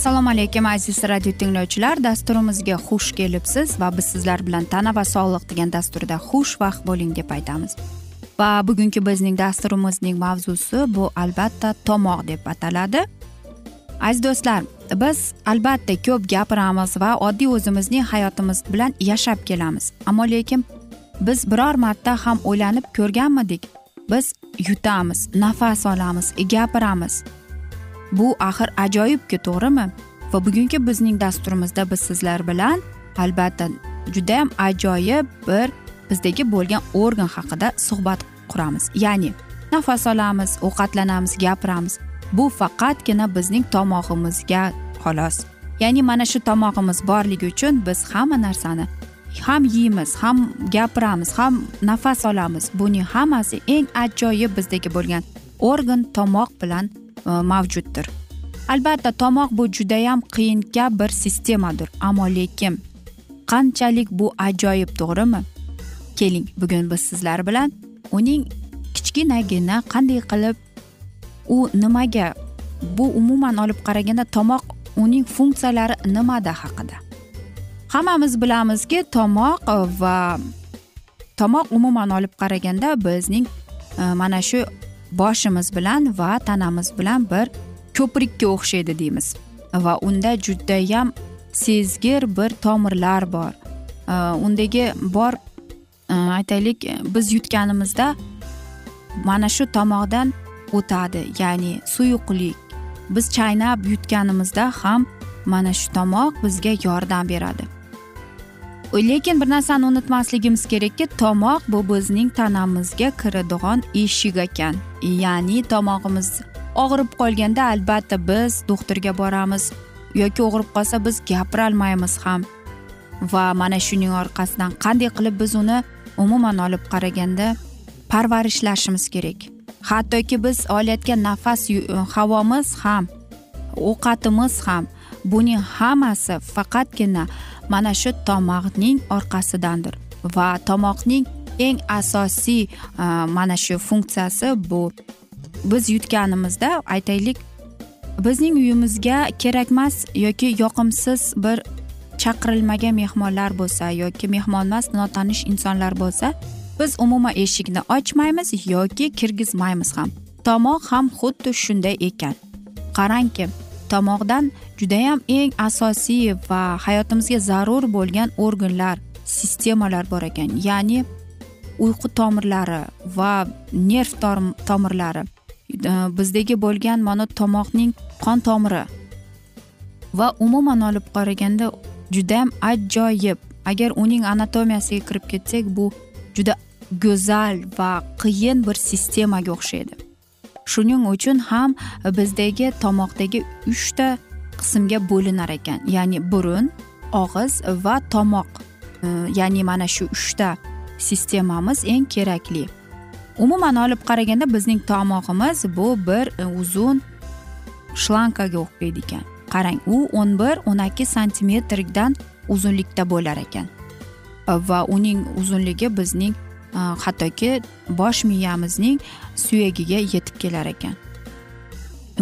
assalomu alaykum aziz radio tinglovchilar. Dasturimizga xush kelibsiz va biz sizlar bilan tana va sog'liq degan dasturda xushvaqt bo'ling deb aytamiz. Va bugungi bizning dasturimizning mavzusi bu albatta tomoq deb ataladi. Aziz do'stlar biz albatta ko'p gapiramiz va oddiy o'zimizning hayotimiz bilan yashab kelamiz. Ammo lekin biz biror marta ham o'ylanib ko'rganmidik. Biz yutamiz nafas olamiz gapiramiz. Bu axir ajoyibku to'g'rimi? Va bugungi bizning dasturimizda biz sizlar bilan albatta judayam ajoyib bir bizdagi bo'lgan organ haqida suhbat quramiz. Ya'ni nafas olamiz ovqatlanamiz gapiramiz. Bu faqatgina bizning tomog'imizga xolos. Ya'ni mana shu tomog'imiz borligi uchun biz hamma narsani ham yeymiz ham gapiramiz ham nafas olamiz. Buning hammasi eng ajoyib bizdagi bo'lgan organ tomoq bilan E, mavjuddir. Albatta tomoq bu judayam qiyin bir sistemadir ammo lekin qanchalik bu ajoyib to'g'rimi? Keling bugun biz sizlar bilan uning kichkinagina qanday qilib u nimaga bu umuman olib qaraganda tomoq uning funksiyalari nimada haqida. Hammamiz bilamizki tomoq va tomoq umuman olib qaraganda bizning e, mana shu boshimiz bilan va tanamiz bilan bir ko'prikka o'xshaydi deymiz. Va unda judayam sezgir bir tomirlar bor. Undagi bor e, aytaylik biz yutganimizda mana shu tomoqdan o'tadi ya'ni suyuqlik. Biz chaynab yutganimizda ham mana shu tomoq bizga yordam beradi. Lekin bir narsani unutmasligimiz kerakki tomoq bu bizning tanamizga kiradigan eshik ekan. Ya'ni tomog'imiz og'rib qolganda albatta biz doktorga boramiz. Yoki og'rib qolsa biz gapirolmaymiz ham. Va mana shuning orqasidan qanday qilib biz uni umuman olib qaraganda parvarishlashimiz kerak. Hattoki biz olayotgan nafas havomiz ham ovqatimiz ham buning hammasi faqatgina mana shu tomoqning orqasidandir. Va tomoqning eng asosiy e, mana shu funksiyasi bu. Biz yutganimizda aytaylik bizning uyimizga kerakmas yoki yoqimsiz bir chaqirilmagan mehmonlar bo'lsa yoki mehmonmas notanish insonlar bo'lsa biz umuman eshikni ochmaymiz yoki kirgizmaymiz ham. Tomoq ham xuddi shunday ekan. Qarangki tomoqdan judayam eng asosiy va hayotimizga zarur bo'lgan organlar sistemalar bor ekan. Ya'ni uyqu tomirlari va nerv tomirlari. Bizdagi bo'lgan mana tomoqning qon tomiri. Va umuman olib qaraganda judayam ajoyib. Agar uning anatomiyasiga kirib ketsak bu juda go'zal va qiyin bir sistemaga o'xshaydi. Shuning uchun ham bizdagi tomoqdagi uchta qismga bo'linar ekan. Ya'ni burun og'iz va tomoq. Ya'ni mana shu uchta sistemamiz eng kerakli. Umuman olib qaraganda bizning tomog'imiz bu bir e, uzun shlankaga o'xshaydi ekan. Qarang u o'n bir o'n ikki santimetrdan uzunlikda bo'lar ekan. E, va uning uzunligi bizning e, hattoki bosh miyamizning suyagiga yetib kelar ekan.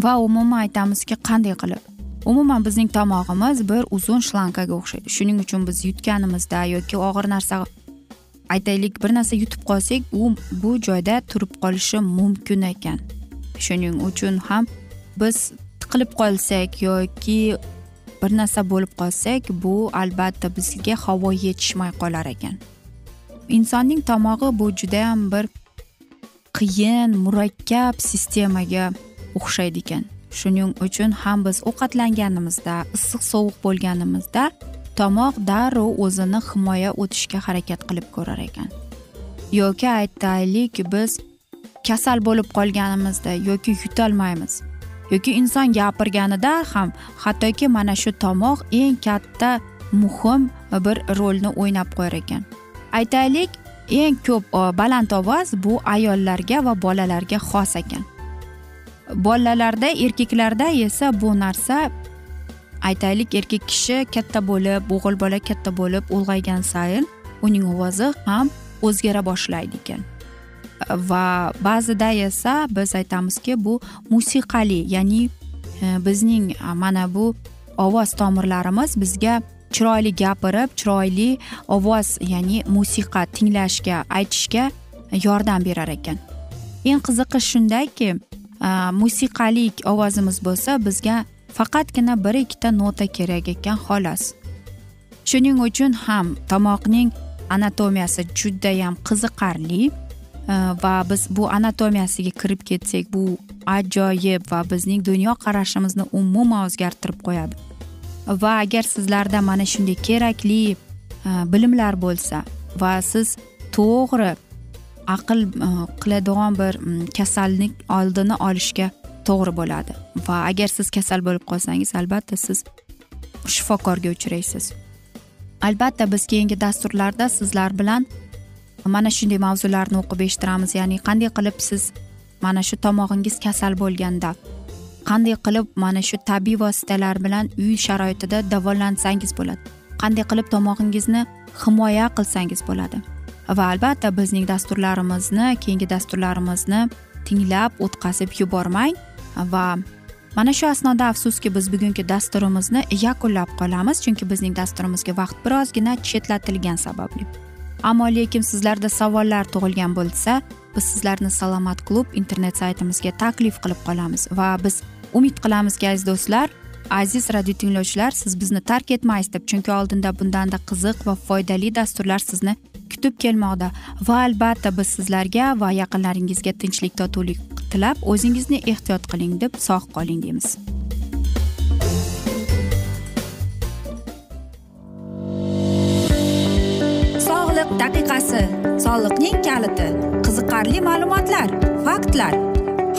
Va umuman aytamizki qanday qilib? Umuman bizning tomog'imiz bir uzun shlankaga o'xshaydi. Shuning uchun biz yutganimizda yoki og'ir narsa aytaylik bir narsa yutib qolsak u bu joyda turib qolishi mumkin ekan. Shuning uchun ham biz tiqilib qolsak yoki bir narsa bo'lib qolsak bu albatta bizga havo yetishmay qolar ekan. Insonning tomog'i bu judayam bir qiyin murakkab sistemaga o'xshaydi ekan. Shuning uchun ham biz ovqatlanganimizda issiq sovuq bo'lganimizda tomoq darrov o'zini himoya o'tishga harakat qilib ko'rar ekan. Yoki aytaylik biz kasal bo'lib qolganimizda yoki yutolmaymiz yoki inson gapirganida ham hattoki mana shu tomoq eng katta muhim bir rolni o'ynab qo'yar ekan. Aytaylik eng ko'p baland ovoz bu ayollarga va bolalarga xos ekan. Bolalarda erkaklarda esa bu narsa aytaylik erkak kishi katta bo'lib o'g'il bola katta bo'lib ulg'aygan sayin uning ovozi ham o'zgara boshlaydi ekan. Va ba'zida esa biz aytamizki bu musiqali ya'ni e, bizning mana bu ovoz tomirlarimiz bizga chiroyli gapirib chiroyli ovoz ya'ni musiqa tinglashga aytishga yordam berar ekan. Eng qiziqi shundaki musiqalik ovozimiz bo'lsa bizga faqatgina bir ikkita nota kerak ekan xolos. Shuning uchun ham tomoqning anatomiyasi judayam qiziqarli e, va biz bu anatomiyasiga kirib ketsak bu ajoyib va bizning dunyoqarashimizni umuman o'zgartirib qo'yadi. Va agar sizlarda mana shunday kerakli e, bilimlar bo'lsa va siz to'g'ri aql e, qiladigan bir kasallik oldini olishga to'g'ri bo'ladi. Va agar siz kasal bo'lib qolsangiz albatta siz shifokorga uchraysiz. Albatta biz keyingi dasturlarda sizlar bilan mana shunday mavzularni o'qib eshittiramiz. Ya'ni qanday qilib siz mana shu tomog'ingiz kasal bo'lganda qanday qilib mana shu tabiiy vositalar bilan uy sharoitida davolansangiz bo'ladi. Qanday qilib tomog'ingizni himoya qilsangiz bo'ladi. Va albatta bizning dasturlarimizni keyingi dasturlarimizni tinglab o'tkazib yubormang. Va mana shu asnoda afsuski biz bugungi dasturimizni yakunlab qolamiz chunki bizning dasturimizga vaqt birozgina chetlatilgani sababli. Ammo lekin sizlarda savollar tug'ilgan bo'lsa biz sizlarni salomat klub internet saytimizga taklif qilib qolamiz va biz umid qilamizki aziz do'stlar aziz radio tinglovchilar siz bizni tark etmaysiz deb chunki oldinda bundanda qiziq va foydali dasturlar sizni kutib kelmoqda. Va albatta biz sizlarga va yaqinlaringizga tinchlik totuvlik tilab o'zingizni ehtiyot qiling deb sog' qoling deymiz. Sog'liq daqiqasi. Soliqning kaliti. Qiziqarli ma'lumotlar faktlar.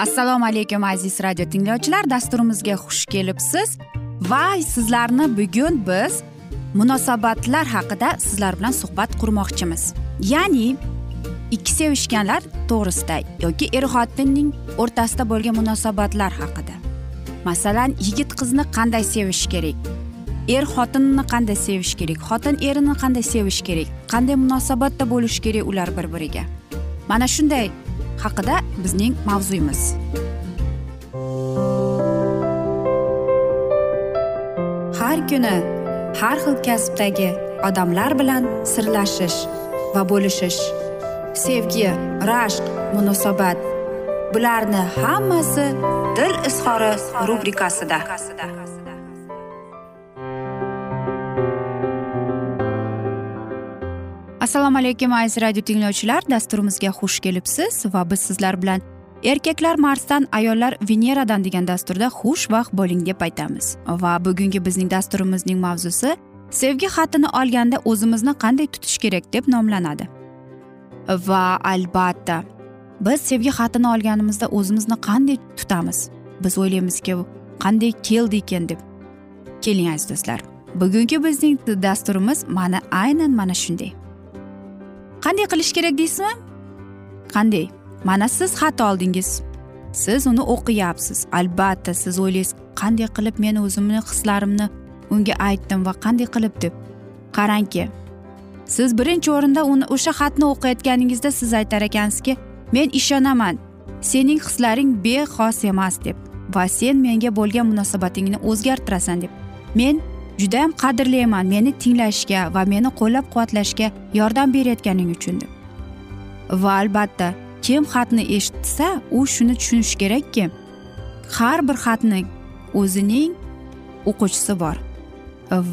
Assalomu alaykum aziz radio tinglovchilar. Dasturimizga xush kelibsiz. Va sizlarni bugun biz munosabatlar haqida sizlar bilan suhbat qurmoqchimiz. Ya'ni ikki sevishganlar to'g'risida yoki er xotinning o'rtasida bo'lgan munosabatlar haqida. Masalan yigit qizni qanday sevish kerak? Er xotinni qanday sevish kerak? Xotin erini qanday sevish kerak? Qanday munosabatda bo'lish kerak ular bir biriga mana shunday haqida bizning mavzuyimiz har kuni har xil kasbdagi odamlar bilan sirlashish va bo'lishish sevgi rashq munosabat bularni hammasi dil izhori rubrikasida. Assalomu alaykum aziz radio tinglovchilar. Dasturimizga xush kelibsiz va biz sizlar bilan erkaklar marsdan ayollar veneradan degan dasturda xushvaqt bo'ling deb aytamiz. Va bugungi bizning dasturimizning mavzusi sevgi xatini olganda o'zimizni qanday tutish kerak deb nomlanadi. Va albatta biz sevgi xatini olganimizda o'zimizni qanday tutamiz? Biz o'ylaymizki qanday keldi ekan deb. Keling aziz do'stlar. Bugungi bizning dasturimiz mana aynan mana shunday. Qanday qilish kerak deysizmi? Qanday? Mana siz xat oldingiz. Siz uni o'qiyapsiz. Albatta siz o'ylaysiz. Qanday qilib men o'zimni hislarimni unga aytdim va qanday qilib deb. Qarangki siz birinchi o'rinda uni o'sha xatni o'qiyotganingizda siz aytar ekansizki men ishonaman. Sening hislaring bexos emas deb va sen menga bo'lgan munosabatingni o'zgartirasan deb. Men judayam qadrlayman meni tinglashga va meni qo'llab quvvatlashga yordam berayotganing uchun deb va albatta kim xatni eshitsa u shuni tushunishi kerakki har bir xatni o'zining o'quvchisi bor.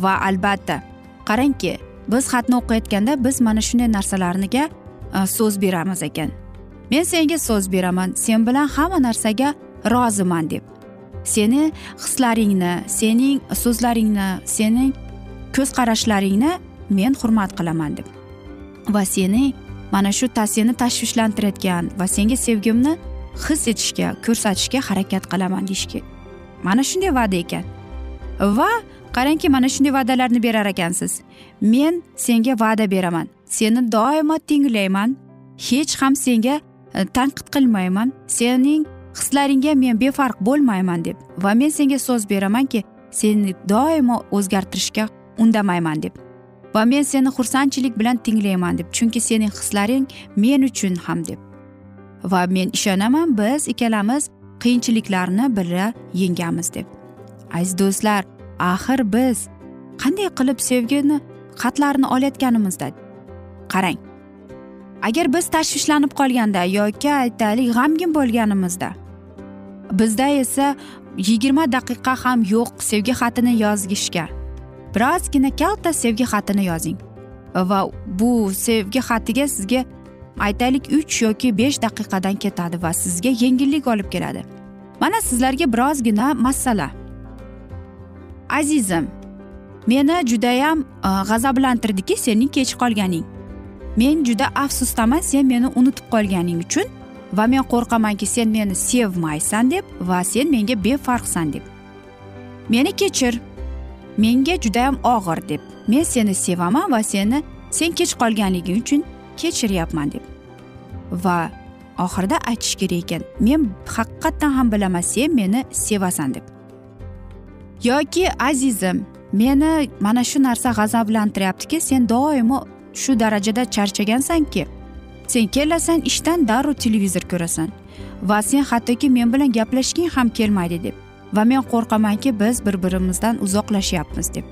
Va albatta qarangki biz xatni o'qiyotganda biz mana shunday narsalarga e, so'z beramiz ekan. Men senga so'z beraman sen bilan hamma narsaga roziman deb. Seni hislaringni sening so'zlaringni sening ko'z qarashlaringni men hurmat qilaman deb. Va seni mana shu seni tashvishlantirayotgan va senga sevgimni his etishga ko'rsatishga harakat qilaman deyishga. Mana shunday va'da ekan. Va qarangki mana shunday va'dalarni berar ekansiz. Men senga va'da beraman. Seni doimo tinglayman. Hech ham senga e, tanqid qilmayman. Sening hislaringga men befarq bo'lmayman deb va men senga so'z beramanki seni doimo o'zgartirishga undamayman deb va men seni xursandchilik bilan tinglayman deb chunki sening hislaring men uchun ham deb. Va men ishonaman biz ikkalamiz qiyinchiliklarni birga yengamiz deb. Aziz do'stlar axir biz qanday qilib sevgini xatlarini olayotganimizda. Qarang agar biz tashvishlanib qolganda yoki aytaylik g'amgin bo'lganimizda bizda esa yigirma daqiqa ham yo'q sevgi xatini yozishga birozgina kalta sevgi xatini yozing. Va bu sevgi xatiga sizga aytaylik uch yoki besh daqiqadan ketadi va sizga yengillik olib keladi. Mana sizlarga birozgina masala. Azizim meni judayam e, g'azablantirdiki sening kech qolganing. Men juda afsusdaman sen meni unutib qolganing uchun va men qo'rqamanki sen meni sevmaysan deb va sen menga befarqsan deb. Meni kechir. Menga judayam og'ir deb. Men seni sevaman va seni sen kech qolganliging uchun kechiryapman deb. Va oxirida aytish kerak ekan men haqiqatdan ham bilaman sen meni sevasan deb. Yoki azizim meni mana shu narsa g'azablantiryaptiki sen doimo shu darajada charchagansanki. Sen kelasan ishdan darrov televizor ko'rasan. Va sen hattoki men bilan gaplashging ham kelmaydi deb. Va men qo'rqamanki biz bir birimizdan uzoqlashyapmiz deb.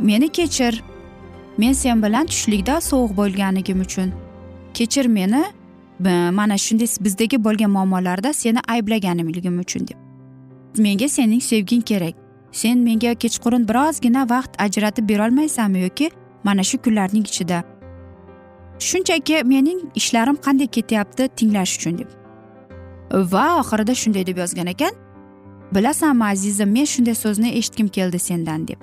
Meni kechir. Men sen bilan tushlikda sovuq bo'lganligim uchun. Kechir meni. Mana shunday bizdagi bo'lgan muammolarda seni ayblaganimligim uchun deb. Menga sening sevging kerak. Sen menga kechqurun birozgina vaqt ajratib berolmaysanmi yoki mana shu kunlarning ichida? Shunchaki mening ishlarim qanday ketyapti tinglash uchun deb. Va oxirida shunday deb yozgan ekan bilasanmi azizim men shunday so'zni eshitgim keldi sendan deb.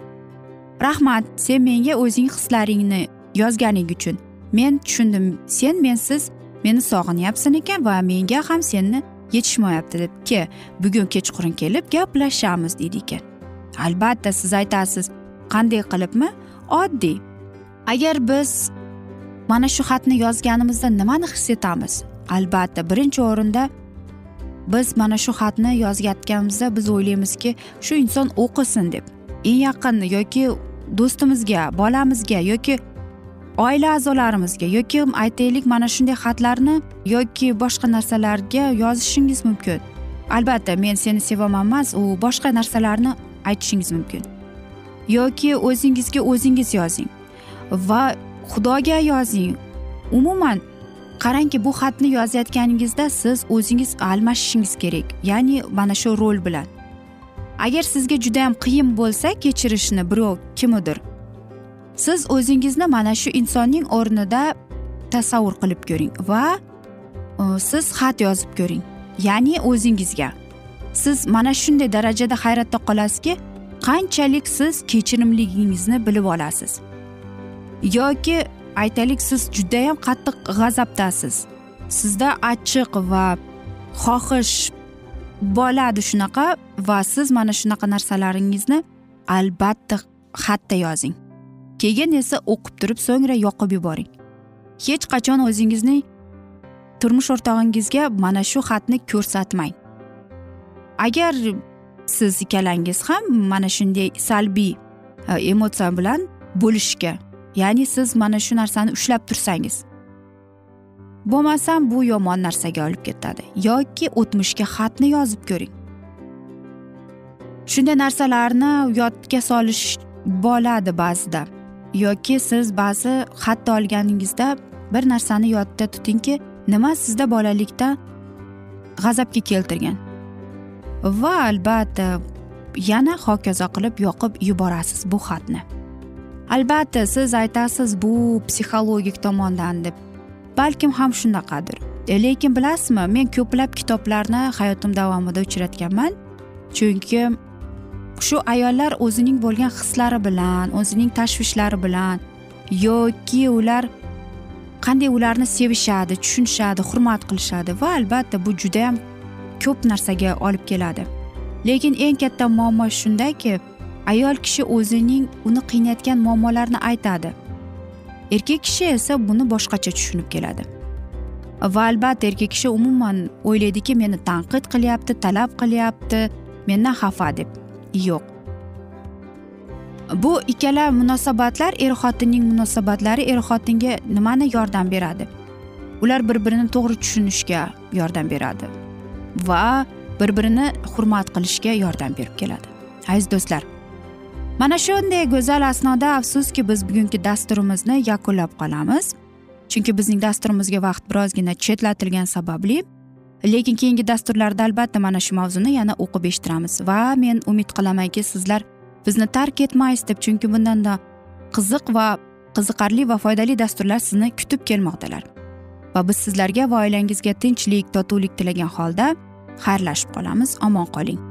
Rahmat sen menga o'zing hislaringni yozganing uchun. Men tushundim sen mensiz meni sog'inyapsan ekan va menga ham seni yetishmayapti deb. Ke bugun kechqurun kelib gaplashamiz deydi ekan. Albatta siz aytasiz qanday qilibmi? Oddiy. Agar biz mana shu xatni yozganimizda nimani his etamiz? Albatta birinchi o'rinda biz mana shu xatni yozayotganimizda biz o'ylaymizki shu inson o'qisin deb. Eng yaqin yoki do'stimizga bolamizga yoki oila a'zolarimizga yoki aytaylik mana shunday xatlarni yoki boshqa narsalarga yozishingiz mumkin. Albatta men seni sevaman emas u boshqa narsalarni aytishingiz mumkin. Yoki o'zingizga o'zingiz yozing va xudoga yozing. Umuman qarangki bu xatni yozayotganingizda siz o'zingiz almashishingiz kerak ya'ni mana shu rol bilan. Agar sizga judayam qiyin bo'lsa kechirishni birov kimnidir siz o'zingizni mana shu insonning o'rnida tasavvur qilib ko'ring va e, siz xat yozib ko'ring ya'ni o'zingizga. Siz mana shunday darajada hayratda qolasizki qanchalik siz kechirimligingizni bilib olasiz. Yoki aytaylik siz judayam qattiq g'azabdasiz. Sizda achchiq va xohish bo'ladi shunaqa va siz mana shunaqa narsalaringizni albatta xatda yozing. Keyin esa o'qib turib so'ngra yoqib yuboring. Hech qachon o'zingizning turmush o'rtog'ingizga mana shu xatni ko'rsatmang. Agar siz ikkalangiz ham mana shunday salbiy e, emotsiya bilan bo'lishga ya'ni siz mana shu narsani ushlab tursangiz. Bo'lmasam bu yomon narsaga olib ketadi yoki o'tmishga xatni yozib ko'ring. Shunday narsalarni yodga solish bo'ladi ba'zida yoki siz ba'zi xatni olganingizda bir narsani yodda tutingki nima sizda bolalikda g'azabga keltirgan? Va albatta yana hokazo qilib yoqib yuborasiz bu xatni. Albatta siz aytasiz bu psixologik tomondan deb. Balkim ham shunaqadir. E, lekin bilasizmi men ko'plab kitoblarni hayotim davomida uchratganman. Chunki shu ayollar o'zining bo'lgan hislari bilan o'zining tashvishlari bilan yoki ular qanday ularni sevishadi tushunishadi hurmat qilishadi va albatta bu judayam ko'p narsaga olib keladi. Lekin eng katta muammo shundaki ayol kishi o'zining uni qiynayotgan muammolarni aytadi. Erkak kishi esa buni boshqacha tushunib keladi. Va albatta erkak kishi umuman o'ylaydiki meni tanqid qilyapti talab qilyapti mendan xafa deb. Yo'q. Bu ikkala munosabatlar er xotinning munosabatlari er xotinga nimani yordam beradi? Ular bir birini to'g'ri tushunishga yordam beradi. Va bir birini hurmat qilishga yordam berib keladi. Aziz do'stlar mana shunday go'zal asnoda afsuski biz bugungi dasturimizni yakunlab qolamiz. Chunki bizning dasturimizga vaqt birozgina chetlatilgani sababli lekin keyingi dasturlarda albatta mana shu mavzuni yana o'qib eshittiramiz. Va men umid qilamanki sizlar bizni tark etmaysiz deb chunki bundanda qiziq va qiziqarli va foydali dasturlar sizni kutib kelmoqdalar. Va biz sizlarga va oilangizga tinchlik totuvlik tilagan holda xayrlashib qolamiz. Omon qoling.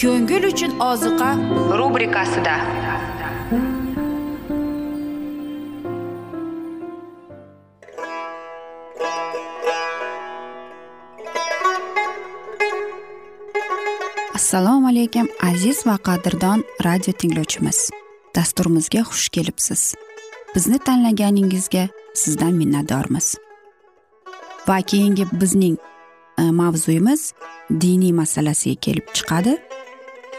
ko'ngil uchun oziqa rubrikasida. Assalomu alaykum aziz va qadrdon radio tinglovchimiz. Dasturimizga xush kelibsiz. Bizni tanlaganingizga sizdan minnatdormiz. Va keyingi bizning e, mavzuyimiz diniy masalasiga kelib chiqadi.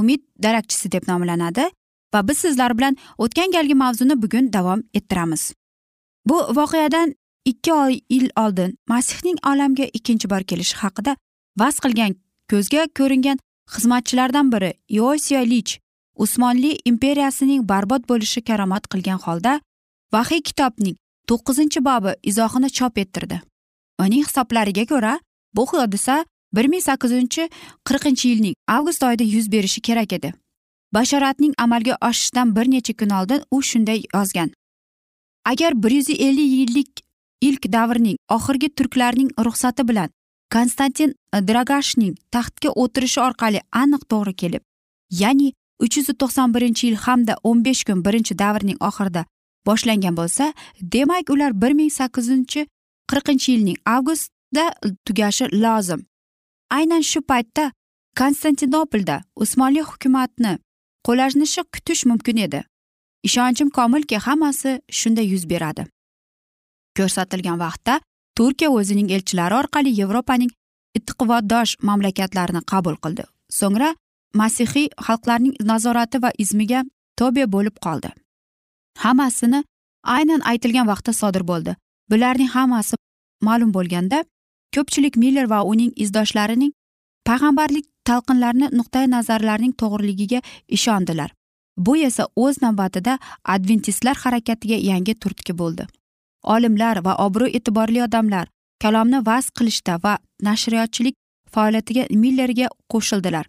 umid darakchisi deb nomlanadi va biz sizlar bilan o'tgan galgi mavzuni bugun davom ettiramiz. Bu voqeadan ikki oy yil oldin masihning olamga ikkinchi bor kelishi haqida vaz qilgan ko'zga ko'ringan xizmatchilardan biri iosiyo lich usmonli imperiyasining barbod bo'lishi karomat qilgan holda vahiy kitobning to'qqizinchi bobi izohini chop ettirdi. Uning hisoblariga ko'ra bu hodisa bir ming sakkiz yuz qirqinchi yilning avgust oyida yuz berishi kerak edi. Bashoratning amalga oshishidan bir necha kun oldin u shunday yozgan. Agar bir yuz ellik yillik ilk davrning oxirgi turklarning ruxsati bilan konstantin dragashning taxtga o'tirishi orqali aniq to'g'ri kelib ya'ni uch yuz to'qson birinchi yil hamda o'n besh kun birinchi davrning oxirida boshlangan bo'lsa demak ular bir ming sakkiz yuz qirqinchi yilning avgustda tugashi lozim. Aynan shu paytda konstantinopolda usmonli hukumatni qo'llanishi kutish mumkin edi. Ishonchim komilki hammasi shunday yuz beradi. Ko'rsatilgan vaqtda turkiya o'zining elchilari orqali yevropaning ittiqvodosh mamlakatlarini qabul qildi. So'ngra masihiy xalqlarning nazorati va izmiga tobe bo'lib qoldi. Hammasini aynan aytilgan vaqtda sodir bo'ldi. Bularning hammasi ma'lum bo'lganda ko'pchilik miller va uning izdoshlarining payg'ambarlik talqinlarini nuqtai nazarlarining to'g'riligiga ishondilar. Bu esa o'z navbatida adventistlar harakatiga yangi turtki bo'ldi. Olimlar va obro' e'tiborli odamlar kalomni vaz qilishda va nashriyotchilik faoliyatiga millerga qo'shildilar.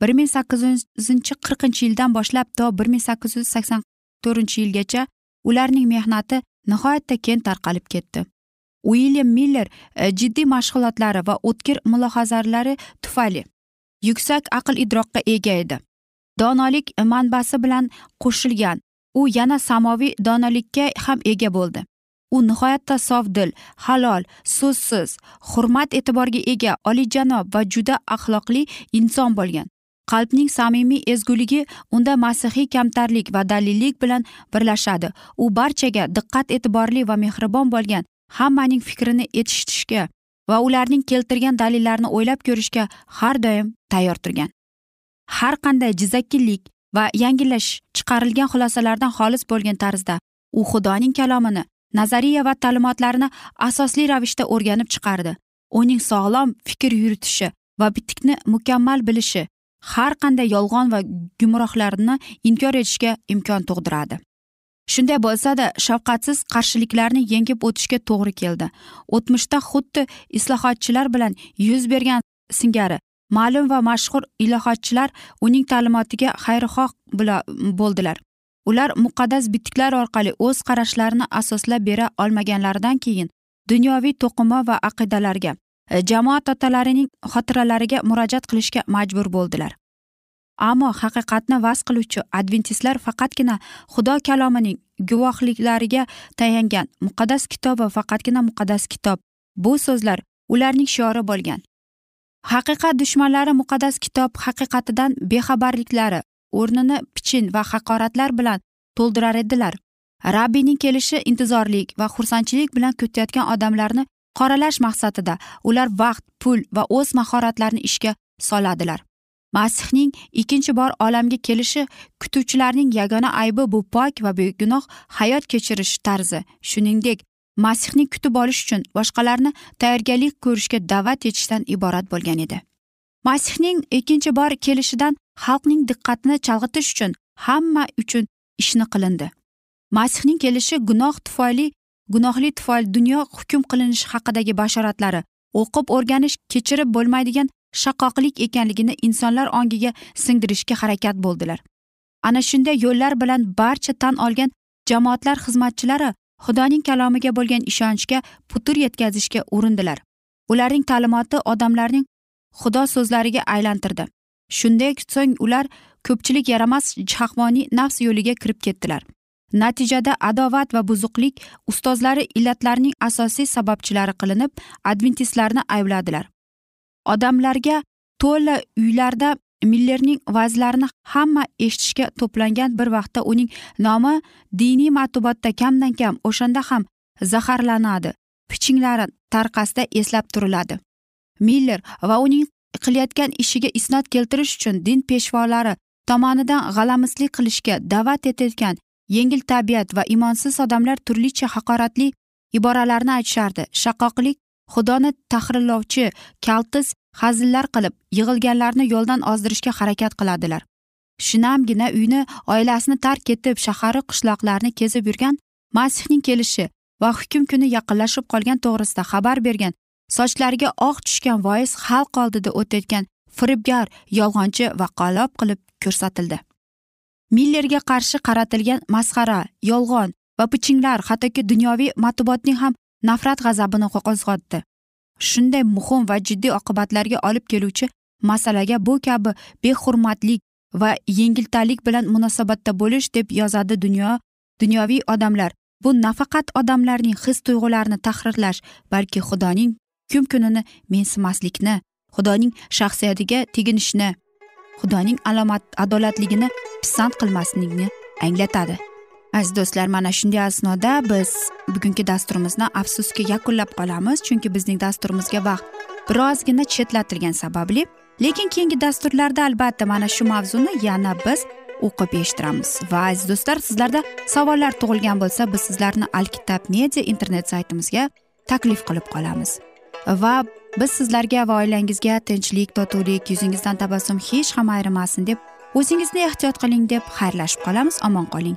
bir ming sakkiz yuzinchi qirqinchi yildan boshlab to bir ming sakkiz yuz sakson to'rtinchi yilgacha ularning mehnati nihoyatda keng tarqalib ketdi. Uilyam miller e, jiddiy mashg'ulotlari va o'tkir mulohazalari tufayli yuksak aql idroqqa ega edi. Donolik manbasi bilan qo'shilgan u yana samoviy donolikka ham ega bo'ldi. U nihoyatda sof dil halol so'zsiz hurmat e'tiborga ega olijanob va juda axloqli inson bo'lgan. Qalbning samimiy ezguligi unda masihiy kamtarlik va dalillik bilan birlashadi. U barchaga diqqat e'tiborli va mehribon bo'lgan hammaning fikrini eshitishga va ularning keltirgan dalillarini o'ylab ko'rishga har doim tayyor turgan. Har qanday jizzakillik va yangilash chiqarilgan xulosalardan xolis bo'lgan tarzda u xudoning kalomini nazariya va ta'limotlarini asosli ravishda o'rganib chiqardi. Uning sog'lom fikr yuritishi va bitikni mukammal bilishi har qanday yolg'on va gumrohlarni inkor etishga imkon tug'diradi. Shunday bo'lsada shafqatsiz qarshiliklarni yengib o'tishga to'g'ri keldi. O'tmishda xuddi islohotchilar bilan yuz bergan singari ma'lum va mashhur ilohotchilar uning ta'limotiga xayrixoh bo'ldilar. Ular muqaddas bitiklar orqali o'z qarashlarini asoslab bera olmaganlaridan keyin dunyoviy to'qima va aqidalarga jamoat otalarining xotiralariga murojaat qilishga majbur bo'ldilar. Ammo haqiqatni vaz qiluvchi adventistlar faqatgina xudo kalomining guvohliklariga tayangan muqaddas kitob va faqatgina muqaddas kitob. Bu so'zlar ularning shiori bo'lgan. Haqiqat dushmanlari muqaddas kitob haqiqatidan bexabarliklari o'rnini pichin va haqoratlar bilan to'ldirar edilar. Rabbiyning kelishi intizorlik va xursandchilik bilan kutayotgan odamlarni qoralash maqsadida ular vaqt pul va o'z mahoratlarini ishga soladilar. Masihning ikkinchi bor olamga kelishi kutuvchilarning yagona aybi bu pok va begunoh hayot kechirish tarzi. Shuningdek masihni kutib olish uchun boshqalarni tayyorgarlik ko'rishga da'vat etishdan iborat bo'lgan edi. Masihning ikkinchi bor kelishidan xalqning diqqatini chalg'itish uchun hamma uchun ishni qilindi. Masihning kelishi gunoh tufayli gunohli tufayli dunyo hukm qilinishi haqidagi bashoratlari o'qib o'rganish kechirib bo'lmaydigan shaqqoqlik ekanligini insonlar ongiga singdirishga harakat bo'ldilar. Ana shunday yo'llar bilan barcha tan olgan jamoatlar xizmatchilari xudoning kalomiga bo'lgan ishonchga putur yetkazishga urindilar. Ularning ta'limoti odamlarning xudo so'zlariga aylantirdi. Shunday so'ng ular ko'pchilik yaramas shahvoniy nafs yo'liga kirib ketdilar. Natijada adovat va buzuqlik ustozlari illatlarning asosiy sababchilari qilinib adventistlarni aybladilar. Odamlarga to'la uylarda millerning va'zlarini hamma eshitishga to'plangan bir vaqtda uning nomi diniy matbuotda kamdan kam o'shanda ham zaharlanadi pichinglari tarqasida eslab turiladi. Miller va uning qilayotgan ishiga isnot keltirish uchun din peshvolari tomonidan g'alamislik qilishga da'vat etayotgan yengil tabiat va imonsiz odamlar turlicha haqoratli iboralarni aytishardi. Shaqoqlik xudoni tahrirlovchi kaltis hazillar qilib yig'ilganlarni yo'ldan ozdirishga harakat qiladilar. Shinamgina uyni oilasini tark etib shaharu qishloqlarni kezib yurgan masihning kelishi va hukm kuni yaqinlashib qolgan to'g'risida xabar bergan sochlariga oq tushgan voiz xalq oldida o'tayotgan firibgar yolg'onchi va qalob qilib ko'rsatildi. Millerga qarshi qaratilgan masxara yolg'on va pichinglar hattoki dunyoviy matbuotning ham nafrat g'azabini qo'zg'otdi shunday muhim va jiddiy oqibatlarga olib keluvchi masalaga bu kabi behurmatlik va yengiltalik bilan munosabatda bo'lish deb yozadi dunyo dunyoviy odamlar. Bu nafaqat odamlarning his tuyg'ularini tahrirlash balki xudoning hukm kunini mensimaslikni xudoning shaxsiyatiga teginishni xudoning alomat adolatligini pisand qilmaslikni anglatadi. Aziz do'stlar mana shunday asnoda biz bugungi dasturimizni afsuski yakunlab qolamiz chunki bizning dasturimizga vaqt birozgina chetlatilgani sababli. Lekin keyingi dasturlarda albatta mana shu mavzuni yana biz o'qib eshittiramiz. Va aziz do'stlar sizlarda savollar tug'ilgan bo'lsa biz sizlarni alkitab media internet saytimizga taklif qilib qolamiz. Va biz sizlarga va oilangizga tinchlik totuvlik yuzingizdan tabassum hech ham ayrimasin deb o'zingizni ehtiyot qiling deb xayrlashib qolamiz. Omon qoling.